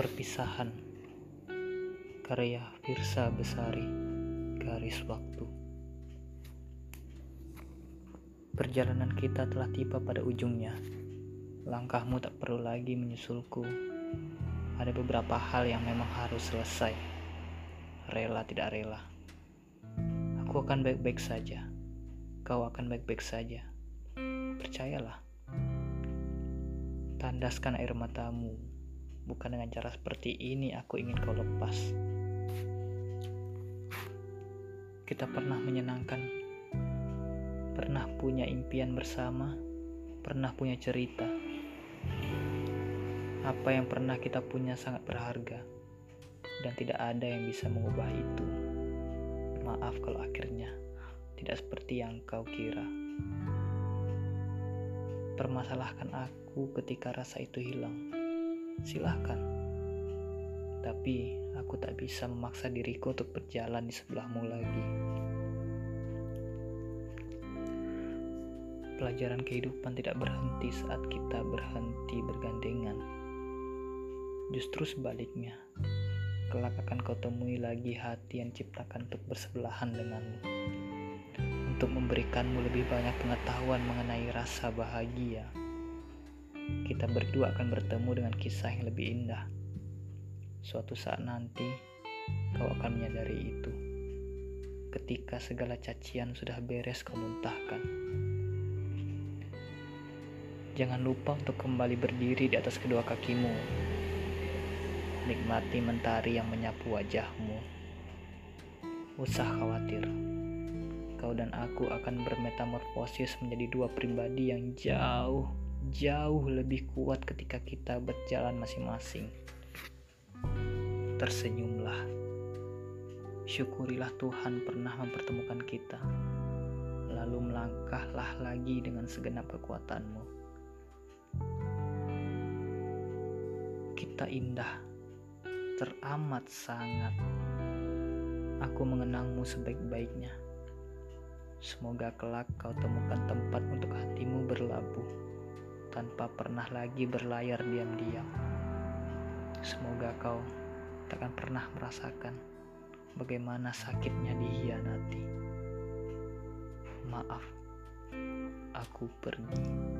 Perpisahan. Karya Firsa Besari Garis Waktu. Perjalanan kita telah tiba pada ujungnya. Langkahmu tak perlu lagi menyusulku. Ada beberapa hal yang memang harus selesai. Rela tidak rela. Aku akan baik-baik saja. Kau akan baik-baik saja. Percayalah. Tandaskan air matamu Bukan dengan cara seperti ini aku ingin kau lepas. Kita pernah menyenangkan, pernah punya impian bersama, pernah punya cerita. Apa yang pernah kita punya sangat berharga, dan tidak ada yang bisa mengubah itu. Maaf kalau akhirnya tidak seperti yang kau kira. Permasalahkan aku ketika rasa itu hilang silahkan. Tapi aku tak bisa memaksa diriku untuk berjalan di sebelahmu lagi. Pelajaran kehidupan tidak berhenti saat kita berhenti bergandengan. Justru sebaliknya, kelak akan kau temui lagi hati yang ciptakan untuk bersebelahan denganmu. Untuk memberikanmu lebih banyak pengetahuan mengenai rasa bahagia kita berdua akan bertemu dengan kisah yang lebih indah. Suatu saat nanti, kau akan menyadari itu. Ketika segala cacian sudah beres kau muntahkan. Jangan lupa untuk kembali berdiri di atas kedua kakimu. Nikmati mentari yang menyapu wajahmu. Usah khawatir. Kau dan aku akan bermetamorfosis menjadi dua pribadi yang jauh jauh lebih kuat ketika kita berjalan masing-masing. Tersenyumlah. Syukurilah Tuhan pernah mempertemukan kita. Lalu melangkahlah lagi dengan segenap kekuatanmu. Kita indah, teramat sangat. Aku mengenangmu sebaik-baiknya. Semoga kelak kau temukan tempat untuk hatimu berlabuh tanpa pernah lagi berlayar diam-diam. Semoga kau takkan pernah merasakan bagaimana sakitnya dihianati. Maaf, aku pergi.